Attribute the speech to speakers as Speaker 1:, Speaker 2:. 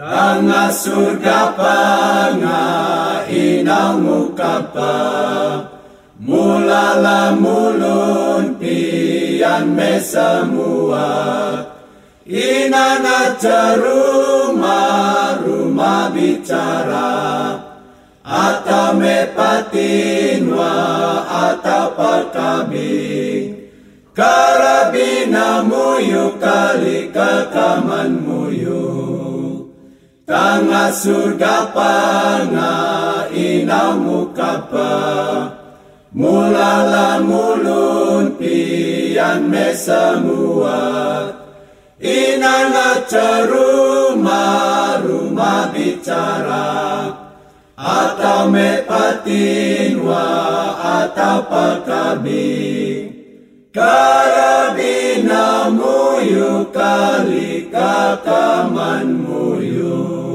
Speaker 1: Tanga surga panga inang mukapa Mulala mulun pian me semua Inana rumah rumah bicara. Atau me patinwa atau pakabing Karabina muyu kali kekaman muyu Tanga surga panga inamu kapa Mulala mulun pian me semua Inana rumah rumah bicara. Atau me patinwa atau pakabi Karabina muyu kali kakaman muyu